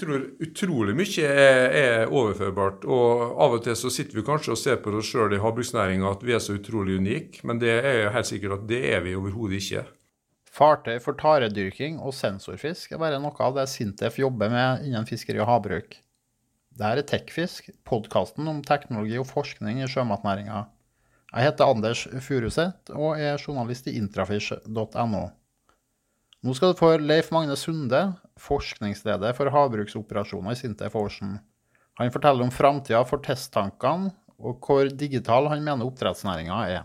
tror utrolig mye er, er, overførbart. Og av og til så sitter vi kanskje og ser på oss sjøl i havbruksnæringa at vi er så utrolig unike, men det er jo helt sikkert at det er vi overhodet ikke. Fartøy for taredyrking og sensorfisk er bare noe av det Sintef jobber med innen fiskeri og havbruk. Dette er Tekfisk, podkasten om teknologi og forskning i sjømatnæringa. Jeg heter Anders Furuseth og er journalist i intrafish.no. Nå skal du få Leif Magne Sunde, forskningsleder for havbruksoperasjoner i Sintef Ocean. Han forteller om framtida for testtankene, og hvor digital han mener oppdrettsnæringa er.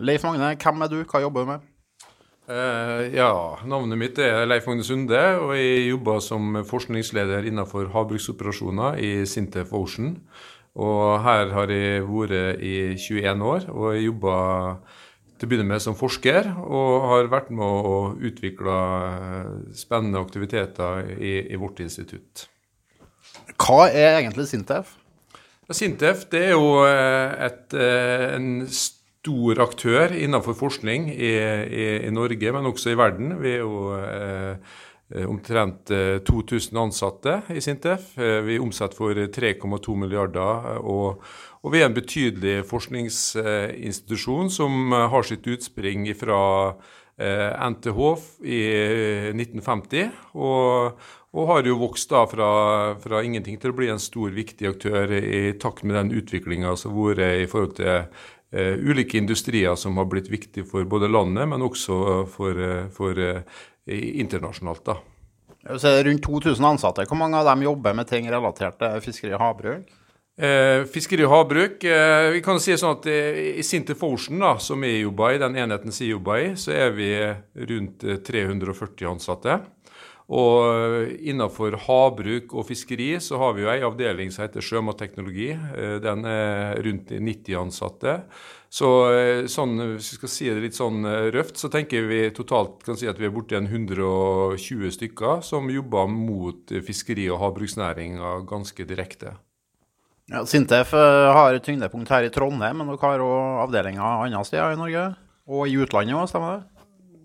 Leif Magne, hvem er du? Hva jobber du med? Uh, ja, navnet mitt er Leif Magne Sunde, og jeg jobber som forskningsleder innenfor havbruksoperasjoner i Sintef Ocean. Og her har jeg vært i 21 år, og jobber til å begynne med som forsker, og har vært med å utvikle eh, spennende aktiviteter i, i vårt institutt. Hva er egentlig Sintef? Sintef det er jo eh, et, eh, en stor aktør innenfor forskning i, i, i, Norge, men også i verden. Vi er jo eh, omtrent 2000 ansatte i Sintef. Vi omsetter for 3,2 milliarder. og og vi er en betydelig forskningsinstitusjon som eh, har sitt utspring fra NTH eh, i 1950. Og, og har jo vokst da fra, fra, ingenting til å bli en stor, viktig aktør i takt med den utviklinga som har vært i forhold til ulike industrier som har blitt viktige for både landet, men også for, for internasjonalt. da. Så rundt 2000 ansatte. Hvor mange av dem jobber med ting relatert til fiskeri og havbruk? Eh, fiskeri og havbruk. Eh, vi kan si sånn at eh, I Sintef Ocean, da, som jeg jobber i, den enheten som jeg jobber i, så er vi rundt 340 eh, ansatte. Og eh, innenfor havbruk og fiskeri så har vi jo ei avdeling som heter sjømatteknologi. Den er rundt 90 ansatte. Så sånn, hvis vi skal si det litt sånn røft, så tenker vi totalt kan si at vi er borti 120 stykker som jobber mot fiskeri- og havbruksnæringa ganske direkte. Ja, Sintef har et tyngdepunkt her i Trondheim, men dere har òg avdelinger andre steder i Norge? Og i utlandet òg, stemmer det?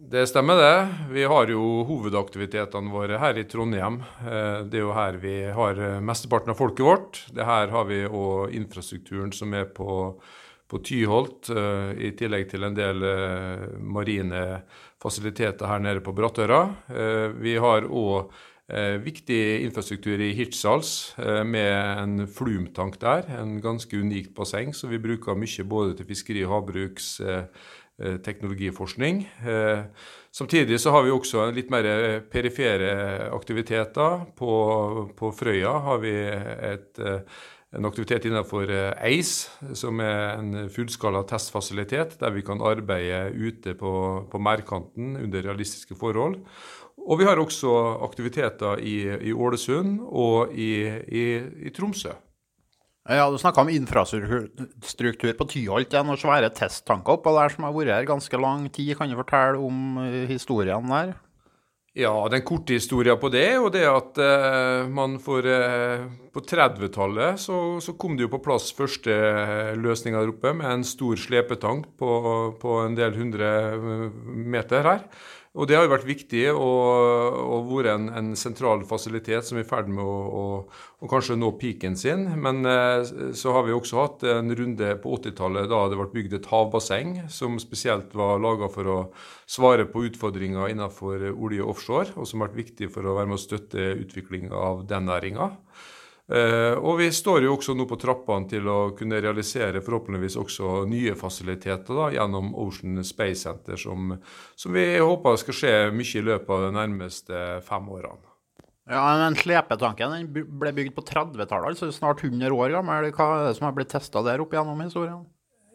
Det stemmer det. Vi har jo hovedaktivitetene våre her i Trondheim. Eh, det er jo her vi har eh, mesteparten av folket vårt. Det her har vi òg infrastrukturen som er på, på Tyholt, i tillegg til en del marine fasiliteter her nede på Brattøra. Vi har òg Eh, viktig infrastruktur i Hirtshals eh, med en flumtank der. En ganske unikt basseng som vi bruker mye både til fiskeri- og havbruks eh, eh teknologiforskning. Eh, samtidig så har vi også litt mer perifere aktiviteter. På, på Frøya har vi et, en aktivitet innenfor ACE, som er en fullskala testfasilitet der vi kan arbeide ute på, på merdkanten under realistiske forhold. Og vi har også aktiviteter i, i Ålesund og i, i, i Tromsø. Ja, Du snakka om infrastruktur på Tyholt. Det er noen svære testtanker oppå der som har vært her ganske lang tid. Kan du fortelle om eh, historien der? Ja, den korte historien på det er jo det at eh, man for eh, På 30-tallet så, så, kom det jo på plass første løsninger der oppe med en stor slepetank på, på en del hundre meter her. Og det har jo vært viktig og, og vært en, en, sentral fasilitet som er i ferd med å, å, å, kanskje nå peaken sin. Men eh, så har vi også hatt en runde på 80-tallet da det ble bygd et havbasseng som spesielt var laga for å svare på utfordringer innenfor olje offshore, og som har vært viktig for å være med å støtte utvikling av den næringa. Uh, og vi står jo også nå på trappene til å kunne realisere forhåpentligvis også nye fasiliteter da, gjennom Ocean Space Center, som, som, vi håper skal skje mye i løpet av de nærmeste fem årene. Ja, men Slepetanken den ble bygd på 30-tallet, altså snart 100 år gammel. Hva er det som har blitt testa der opp gjennom historien?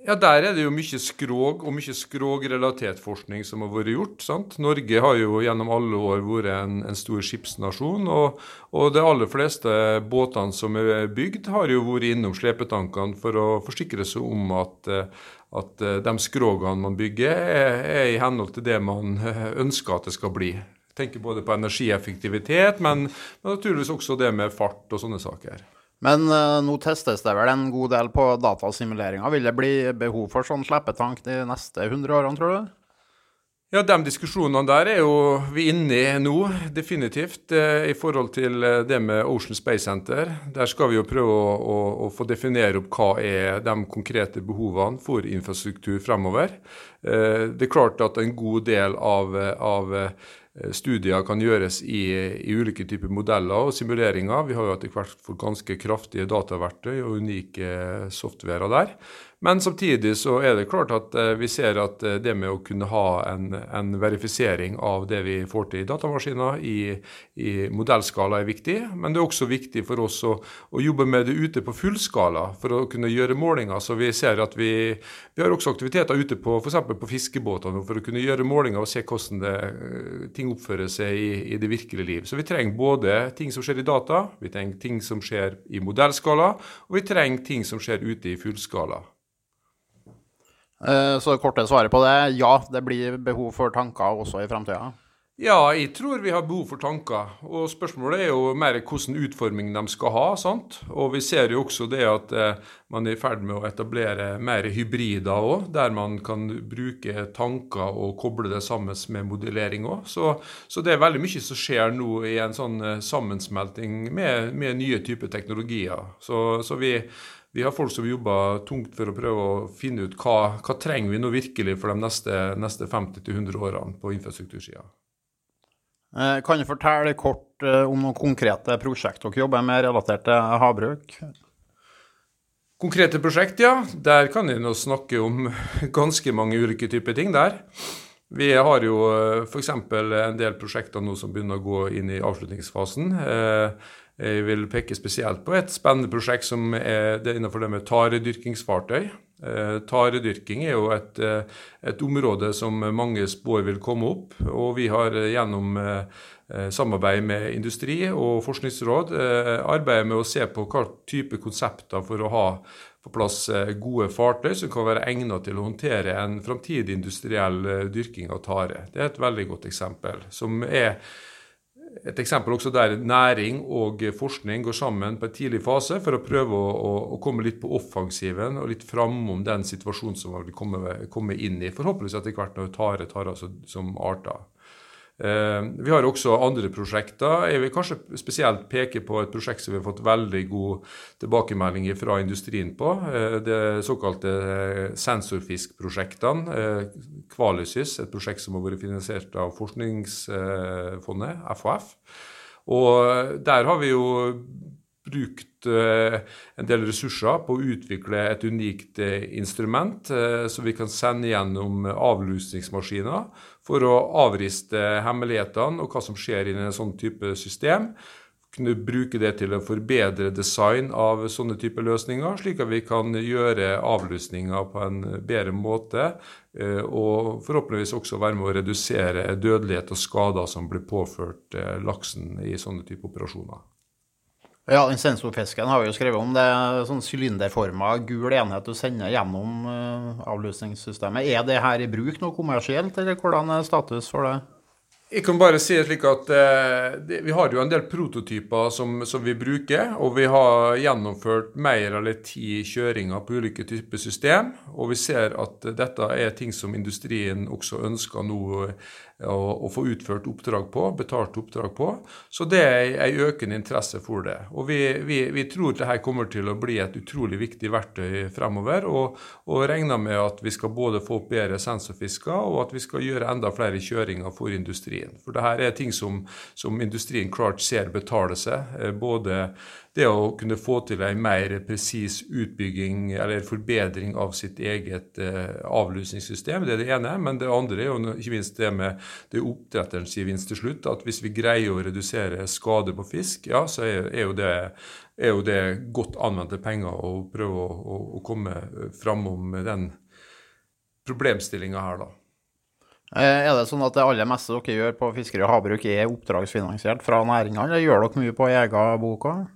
Ja, Der er det jo mye skrog og mye skrogrelatert forskning som har vært gjort. sant? Norge har jo gjennom alle år vært en, en stor skipsnasjon. Og, og de aller fleste båtene som er bygd, har jo vært innom slepetankene for å forsikre seg om at, at de skrogene man bygger, er, er, i henhold til det man ønsker at det skal bli. Tenker både på energieffektivitet, men, men naturligvis også det med fart og sånne saker. Men uh, nå testes det vel en god del på datasimuleringer. Vil det bli behov for sånn sleppetank de neste 100 årene, tror du? Ja, De diskusjonene der er jo vi inne i nå, definitivt. Eh, I forhold til eh, det med Ocean Space Center. Der skal vi jo prøve å, å, å få definere opp hva er de konkrete behovene for infrastruktur fremover. Det er klart at en god del av, av studier kan gjøres i, i, ulike typer modeller og simuleringer. Vi har jo etter hvert fått ganske kraftige dataverktøy og unike softwarer der. Men samtidig så er det klart at eh, vi ser at eh, det med å kunne ha en, en verifisering av det vi får til i datamaskiner i, i, modellskala er viktig. Men det er også viktig for oss å, å, jobbe med det ute på fullskala for å kunne gjøre målinger. Så vi ser at vi, vi har også aktiviteter ute på f.eks. på fiskebåtene for å kunne gjøre målinger og se hvordan det, eh, ting oppfører seg i, i det virkelige liv. Så vi trenger både ting som skjer i data, vi trenger ting som skjer i modellskala, og vi trenger ting som skjer ute i fullskala. Eh, så det korte svaret på det ja, det blir behov for tanker også i framtida? Ja, jeg tror vi har behov for tanker. Og spørsmålet er jo mer hvilken utforming de skal ha. sant? Og vi ser jo også det at eh, man er i ferd med å etablere mer hybrider òg, der man kan bruke tanker og koble det sammen med modellering òg. Så, så, det er veldig mye som skjer nå i en sånn eh, sammensmelting med, med nye typer teknologier. Så, så vi vi har folk som jobber tungt for å prøve å finne ut hva, hva trenger vi nå virkelig for de neste, neste 50-100 årene på infrastruktursida. Eh, kan du fortelle kort eh, om noen konkrete prosjekt dere jobber med relatert til havbruk? Konkrete prosjekt, ja. Der kan nå snakke om ganske mange ulike typer ting der. Vi har jo eh, f.eks. en del prosjekter nå som begynner å gå inn i avslutningsfasen. Jeg vil peke spesielt på et spennende prosjekt som er innenfor det med taredyrkingsfartøy. Eh, taredyrking er jo et, eh, et, område som mange spår vil komme opp. Og vi har gjennom eh, samarbeid med industri og forskningsråd arbeidet med å se på hva type konsepter for å ha på plass gode fartøy som kan være egnet til å håndtere en framtidig industriell dyrking av tare. Det er et veldig godt eksempel. som er et eksempel også der næring og forskning går sammen på en tidlig fase for å prøve å, å, å komme litt på offensiven og litt framom den situasjonen som man vil komme, komme inn i. Forhåpentligvis etter hvert når tare tar altså som arter. Eh, vi har også andre prosjekter. Jeg vil kanskje spesielt peke på et prosjekt som vi har fått veldig god tilbakemelding fra industrien på. Eh, det såkalte eh, sensorfiskprosjektene. Kvalysys, et prosjekt som har vært finansiert av Forskningsfondet, FHF. Og der har vi jo brukt en del ressurser på å utvikle et unikt instrument som vi kan sende gjennom avlusningsmaskiner for å avriste hemmelighetene og hva som skjer i en sånn type system. Kunne bruke det til å forbedre design av sånne type løsninger, slik at vi kan gjøre avlusninga på en bedre måte. Eh, og forhåpentligvis også være med å redusere dødelighet og skader som blir påført eh, laksen i sånne type operasjoner. Ja, den sensorfisken har vi jo skrevet om. Det er sånn sylinderforma gul enhet du sender gjennom avløsningssystemet. avlusningssystemet. Er det her i bruk noe kommersielt, eller hvordan er status for det? Jeg kan bare si slik at eh, Vi har jo en del prototyper som, som, vi bruker. Og vi har gjennomført mer eller ti kjøringer på ulike typer system. Og vi ser at dette er ting som industrien også ønsker nå å, å, få utført oppdrag på, betalt oppdrag på. Så det er en økende interesse for det. Og vi, vi, vi tror dette kommer til å bli et utrolig viktig verktøy fremover, og, og regner med at vi skal både få opp bedre sensorfisker, og at vi skal gjøre enda flere kjøringer for industrien. For det her er ting som, som industrien klart ser betaler seg. Eh, både det å kunne få til en mer presis utbygging eller forbedring av sitt eget eh, avlusningssystem, det er det ene. Men det andre er jo ikke minst det med det oppdretterens gevinst til slutt. At hvis vi greier å redusere skade på fisk, ja, så er, jo, det, er jo, det, godt anvendte penger å prøve å, å, å komme framom den problemstillinga her, da. Eh, er det sånn at det aller meste dere gjør på fiskeri og havbruk er oppdragsfinansiert fra næringa, eller gjør dere mye på egen bok òg?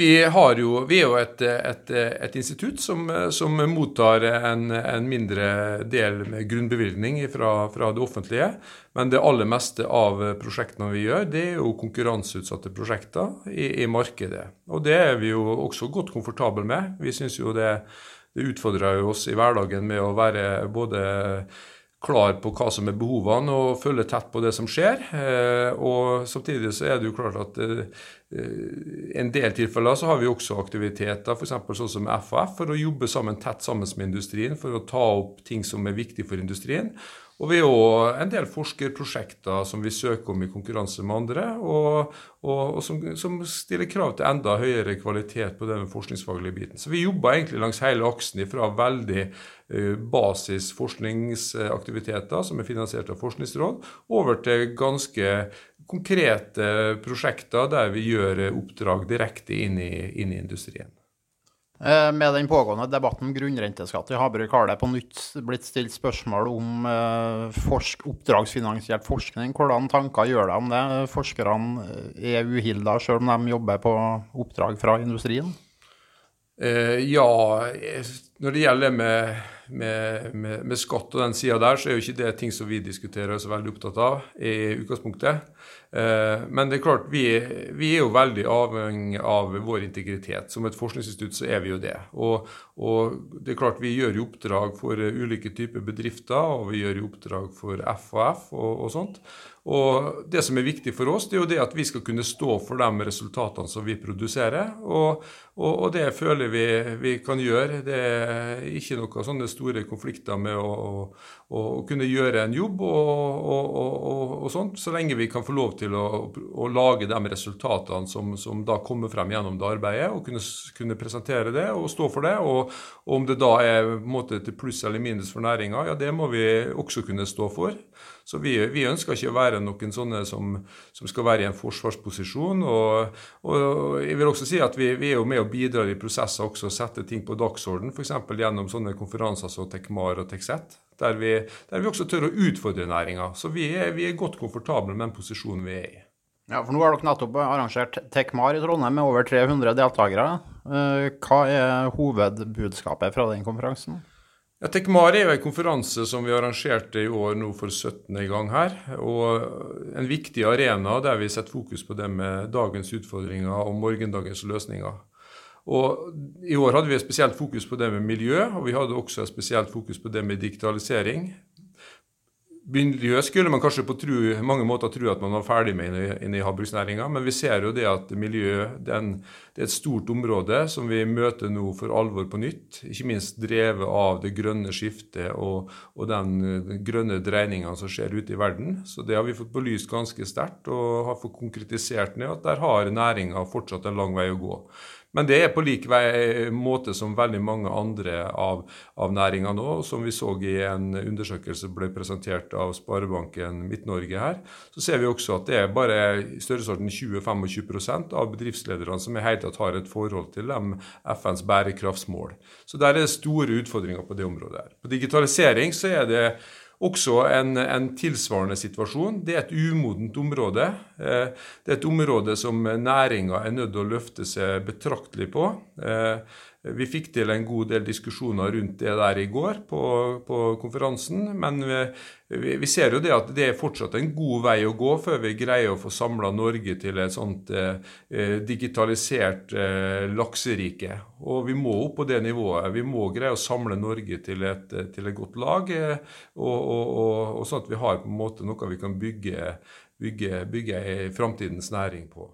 Vi, jo, vi, er jo et, et, et institutt som, som, mottar en, en, mindre del med grunnbevilgning fra, fra, det offentlige. Men det aller meste av prosjektene vi gjør, det er jo konkurranseutsatte prosjekter i, i markedet. Og det er vi jo også godt komfortable med. Vi syns jo det, det utfordrer oss i hverdagen med å være både klar på hva som er behovene og følge tett på det som skjer. Og samtidig så er det jo klart at i en del tilfeller så har vi også aktiviteter, f.eks. sånn som FHF, for å jobbe sammen tett sammen med industrien for å ta opp ting som er viktig for industrien. Og vi har òg en del forskerprosjekter som vi søker om i konkurranse med andre, og, og, og som, som, stiller krav til enda høyere kvalitet på den forskningsfaglige biten. Så vi jobber egentlig langs hele aksen fra veldig uh, basis forskningsaktiviteter som er finansiert av Forskningsråd, over til ganske konkrete prosjekter der vi gjør oppdrag direkte inn i, inn i industrien. Eh, med den pågående debatten om grunnrenteskatt i havbruk har det på nytt blitt stilt spørsmål om eh, forsk, oppdragsfinansiert forskning. Hvordan tanker gjør de om det? Forskerne eh, er uhilda selv om de jobber på oppdrag fra industrien? Ja, når det gjelder med, med, med, med skatt og den sida der, så er jo ikke det ting som vi diskuterer og er veldig opptatt av i utgangspunktet. Eh, men det er klart, vi, vi, er jo veldig avhengig av vår integritet. Som et forskningsinstitutt så er vi jo det. Og, og, det er klart, vi gjør jo oppdrag for ulike typer bedrifter, og vi gjør jo oppdrag for FHF og, og sånt. Og Det som er viktig for oss, det er jo det at vi skal kunne stå for de resultatene som vi produserer. Og, og, og det føler vi vi kan gjøre. Det er ikke noen sånne store konflikter med å, å, å kunne gjøre en jobb og, og, sånt, så lenge vi kan få lov til å, å lage de resultatene som, som, da kommer frem gjennom det arbeidet, og kunne, kunne presentere det og stå for det. Og, om det da er måte, til pluss eller minus for næringa, ja, det må vi også kunne stå for. Så vi, vi, ønsker ikke å være noen sånne som, som skal være i en forsvarsposisjon. Og, og, jeg vil også si at vi, vi er jo med og bidrar i prosesser også og sette ting på dagsorden, f.eks. gjennom sånne konferanser som Tekmar og Tekset. Der vi, der vi også tør å utfordre næringa. Så vi er, vi er godt komfortable med den posisjonen vi er i. Ja, for Nå har dere nettopp arrangert Tekmar i Trondheim med over 300 deltakere. Eh, hva er hovedbudskapet fra den konferansen? Ja, Tekmar er jo en konferanse som vi arrangerte i år nå for 17. gang her. Og en viktig arena der vi setter fokus på det med dagens utfordringer og morgendagens løsninger. Og I år hadde vi et spesielt fokus på det med miljø, og vi hadde også et spesielt fokus på det med digitalisering miljø skulle man kanskje på tru, mange måter tro at man var ferdig med inne i havbruksnæringa, men vi ser jo det at miljø den, det er et stort område som vi møter nå for alvor på nytt. Ikke minst drevet av det grønne skiftet og, og den, grønne dreininga som skjer ute i verden. Så det har vi fått belyst ganske sterkt og har fått konkretisert ned at der har næringa fortsatt en lang vei å gå. Men det er på lik vei, måte som veldig mange andre av, av næringa nå. Som vi så i en undersøkelse ble presentert av Sparebanken Midt-Norge her, så ser vi også at det er bare i størrelsesorden 20-25 av bedriftslederne som i hele tatt har et forhold til dem FNs bærekraftsmål. Så der er det store utfordringer på det området. her. På digitalisering så er det også en, en, tilsvarende situasjon. Det er et umodent område. Eh, det er et område som næringa er nødt til å løfte seg betraktelig på. Eh, vi fikk til en god del diskusjoner rundt det der i går på, på konferansen. Men vi, vi, ser jo det at det er fortsatt en god vei å gå før vi greier å få samla Norge til et sånt eh, digitalisert eh, lakserike. Og vi må opp på det nivået. Vi må greie å samle Norge til et, til et godt lag. Eh, og, og, og, og, sånn at vi har på en måte noe vi kan bygge, bygge, bygge framtidens næring på.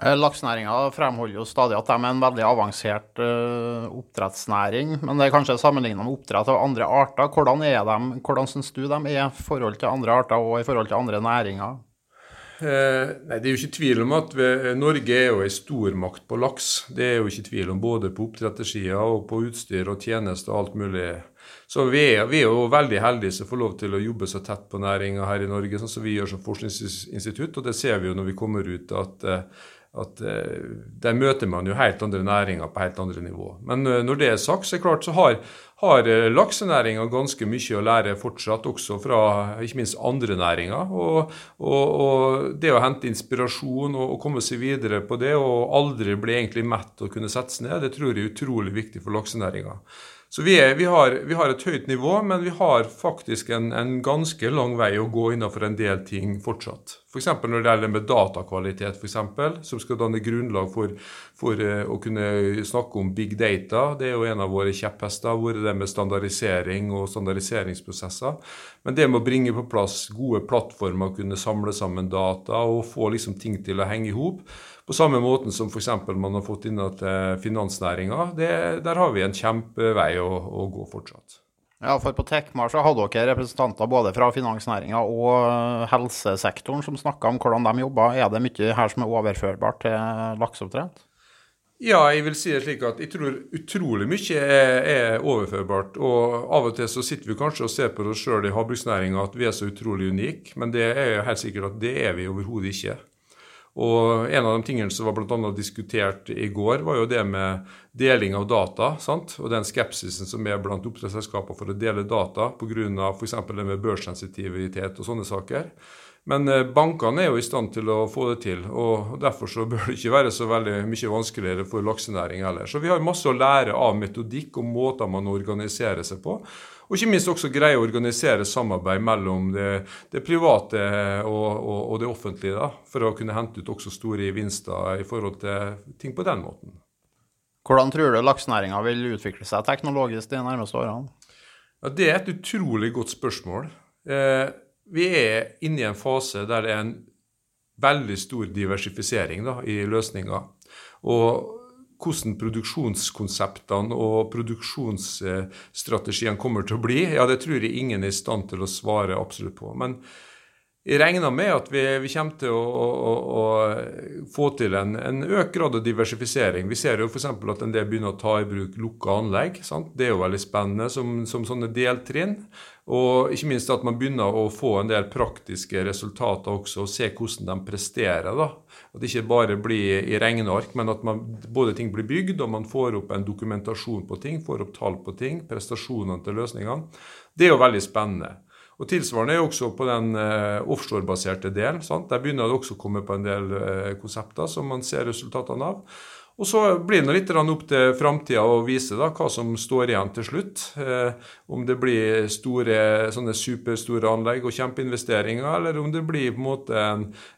Eh, laksenæringa fremholder jo stadig at de er en veldig avansert uh, oppdrettsnæring. Men det er kanskje sammenlignet med oppdrett av andre arter. Hvordan, er de, hvordan syns du de er i forhold til andre arter og i forhold til andre næringer? Eh, nei, Det er jo ikke tvil om at vi, Norge er jo en stormakt på laks. Det er jo ikke tvil om både på oppdrettersida og på utstyr og tjenester og alt mulig. Så vi er, vi er, jo veldig heldige som får lov til å jobbe så tett på næringa her i Norge, sånn som vi gjør som forskningsinstitutt. Og det ser vi jo når vi kommer ut at uh, at uh, der møter man jo helt andre næringer på helt andre nivå. Men uh, når det er sagt, så er det klart så har, har laksenæringa ganske mye å lære fortsatt, også fra ikke minst andre næringer. Og, og, og det å hente inspirasjon og, og, komme seg videre på det, og aldri bli egentlig mett og kunne sette seg ned, det tror jeg er utrolig viktig for laksenæringa. Så vi, er, vi, har, vi, har, et høyt nivå, men vi har faktisk en, en, ganske lang vei å gå innenfor en del ting fortsatt. F.eks. For når det gjelder med datakvalitet, for eksempel, som skal danne grunnlag for, for uh, å kunne snakke om big data. Det er jo en av våre kjepphester. Hvor det det med standardisering og standardiseringsprosesser. Men det med å bringe på plass gode plattformer, kunne samle sammen data og få liksom ting til å henge i hop, på samme måten som f.eks. man har fått inn til finansnæringa, der har vi en kjempevei å, å gå fortsatt. Ja, for på Tekmar så hadde dere representanter både fra finansnæringa og eh, helsesektoren som snakka om hvordan de jobber. Er det mye her som er overførbart til lakseoppdrett? Ja, jeg vil si det slik at jeg tror utrolig mye er, er, overførbart. Og av og til så sitter vi kanskje og ser på oss sjøl i havbruksnæringa at vi er så utrolig unike, men det er jo helt sikkert at det er vi overhodet ikke. Og En av de tingene som var blant annet diskutert i går, var jo det med deling av data. sant? Og den skepsisen som er blant oppdrettsselskaper for å dele data pga. f.eks. det med børssensitivitet og sånne saker. Men eh, bankene er jo i stand til å få det til, og derfor så bør det ikke være så veldig mye vanskeligere for laksenæring heller. Så vi har masse å lære av metodikk og måter man organiserer seg på. Og ikke minst også greie å organisere samarbeid mellom det, det private og, og, og, det offentlige, da, for å kunne hente ut også store gevinster i forhold til ting på den måten. Hvordan tror du laksenæringa vil utvikle seg teknologisk de nærmeste årene? Ja, det er et utrolig godt spørsmål. Eh, vi er inne i en fase der det er en veldig stor diversifisering da, i løsninga. Og hvordan produksjonskonseptene og produksjonsstrategiene kommer til å bli, ja, det tror jeg ingen er i stand til å svare absolutt på. Men jeg regner med at vi, vi kommer til å, å, å, få til en, en, økt grad av diversifisering. Vi ser jo f.eks. at en del begynner å ta i bruk lukka anlegg. Sant? Det er jo veldig spennende som, som sånne deltrinn. Og ikke minst at man begynner å få en del praktiske resultater også, og se hvordan de presterer. da. At det ikke bare blir i regneark, men at man, både ting blir bygd, og man får opp en dokumentasjon på ting, får opp tall på ting, prestasjonene til løsningene. Det er jo veldig spennende. Og Tilsvarende er også på den eh, offshorebaserte delen. Sant? Der begynner det også å komme på en del eh, konsepter som man ser resultatene av. Og Så blir det litt opp til framtida å vise da, hva som står igjen til slutt. Eh, om det blir store, sånne superstore anlegg og kjempeinvesteringer, eller om det blir på en måte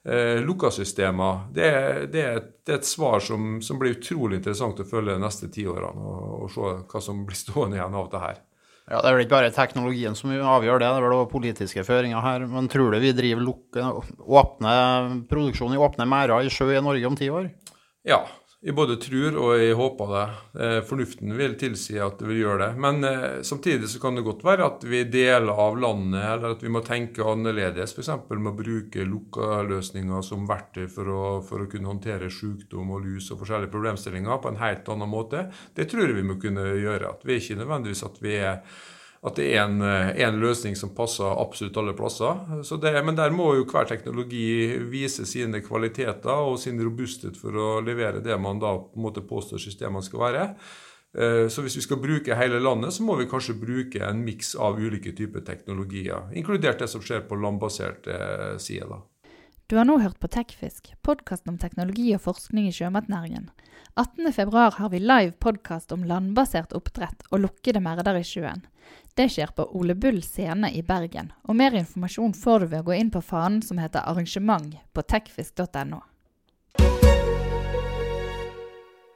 eh, lukka systemer. Det, det, det, er et svar som, som, blir utrolig interessant å følge de neste ti årene, og, og se hva som blir stående igjen av det her. Ja, Det er vel ikke bare teknologien som avgjør det, det er vel også politiske føringer her. Men tror du vi driver lukke, åpne produksjon i åpne merder i sjø i Norge om ti år? Ja, jeg både tror og jeg håper det. Eh, fornuften vil tilsi at det vil gjøre det. Men eh, samtidig så kan det godt være at vi deler av landet, eller at vi må tenke annerledes. F.eks. med å bruke lukka løsninger som verktøy for å, for å, kunne håndtere sykdom og lus og forskjellige problemstillinger på en helt annen måte. Det tror jeg vi må kunne gjøre. At vi ikke nødvendigvis at vi er at det er en, eh, en, løsning som passer absolutt alle plasser. Det, men der må jo hver teknologi vise sine kvaliteter og sin robusthet for å levere det man da på en måte påstår systemene skal være. Eh, så hvis vi skal bruke hele landet, så må vi kanskje bruke en miks av ulike typer teknologier, inkludert det som skjer på landbaserte eh, sider. Du har nå hørt på Tekfisk, podkasten om teknologi og forskning i sjømatnæringen. 18.2 har vi live podkast om landbasert oppdrett og lukkede merder i sjøen. Det skjer på Ole Bull scene i Bergen, og mer informasjon får du ved å gå inn på fanen som heter arrangement på tekfisk.no.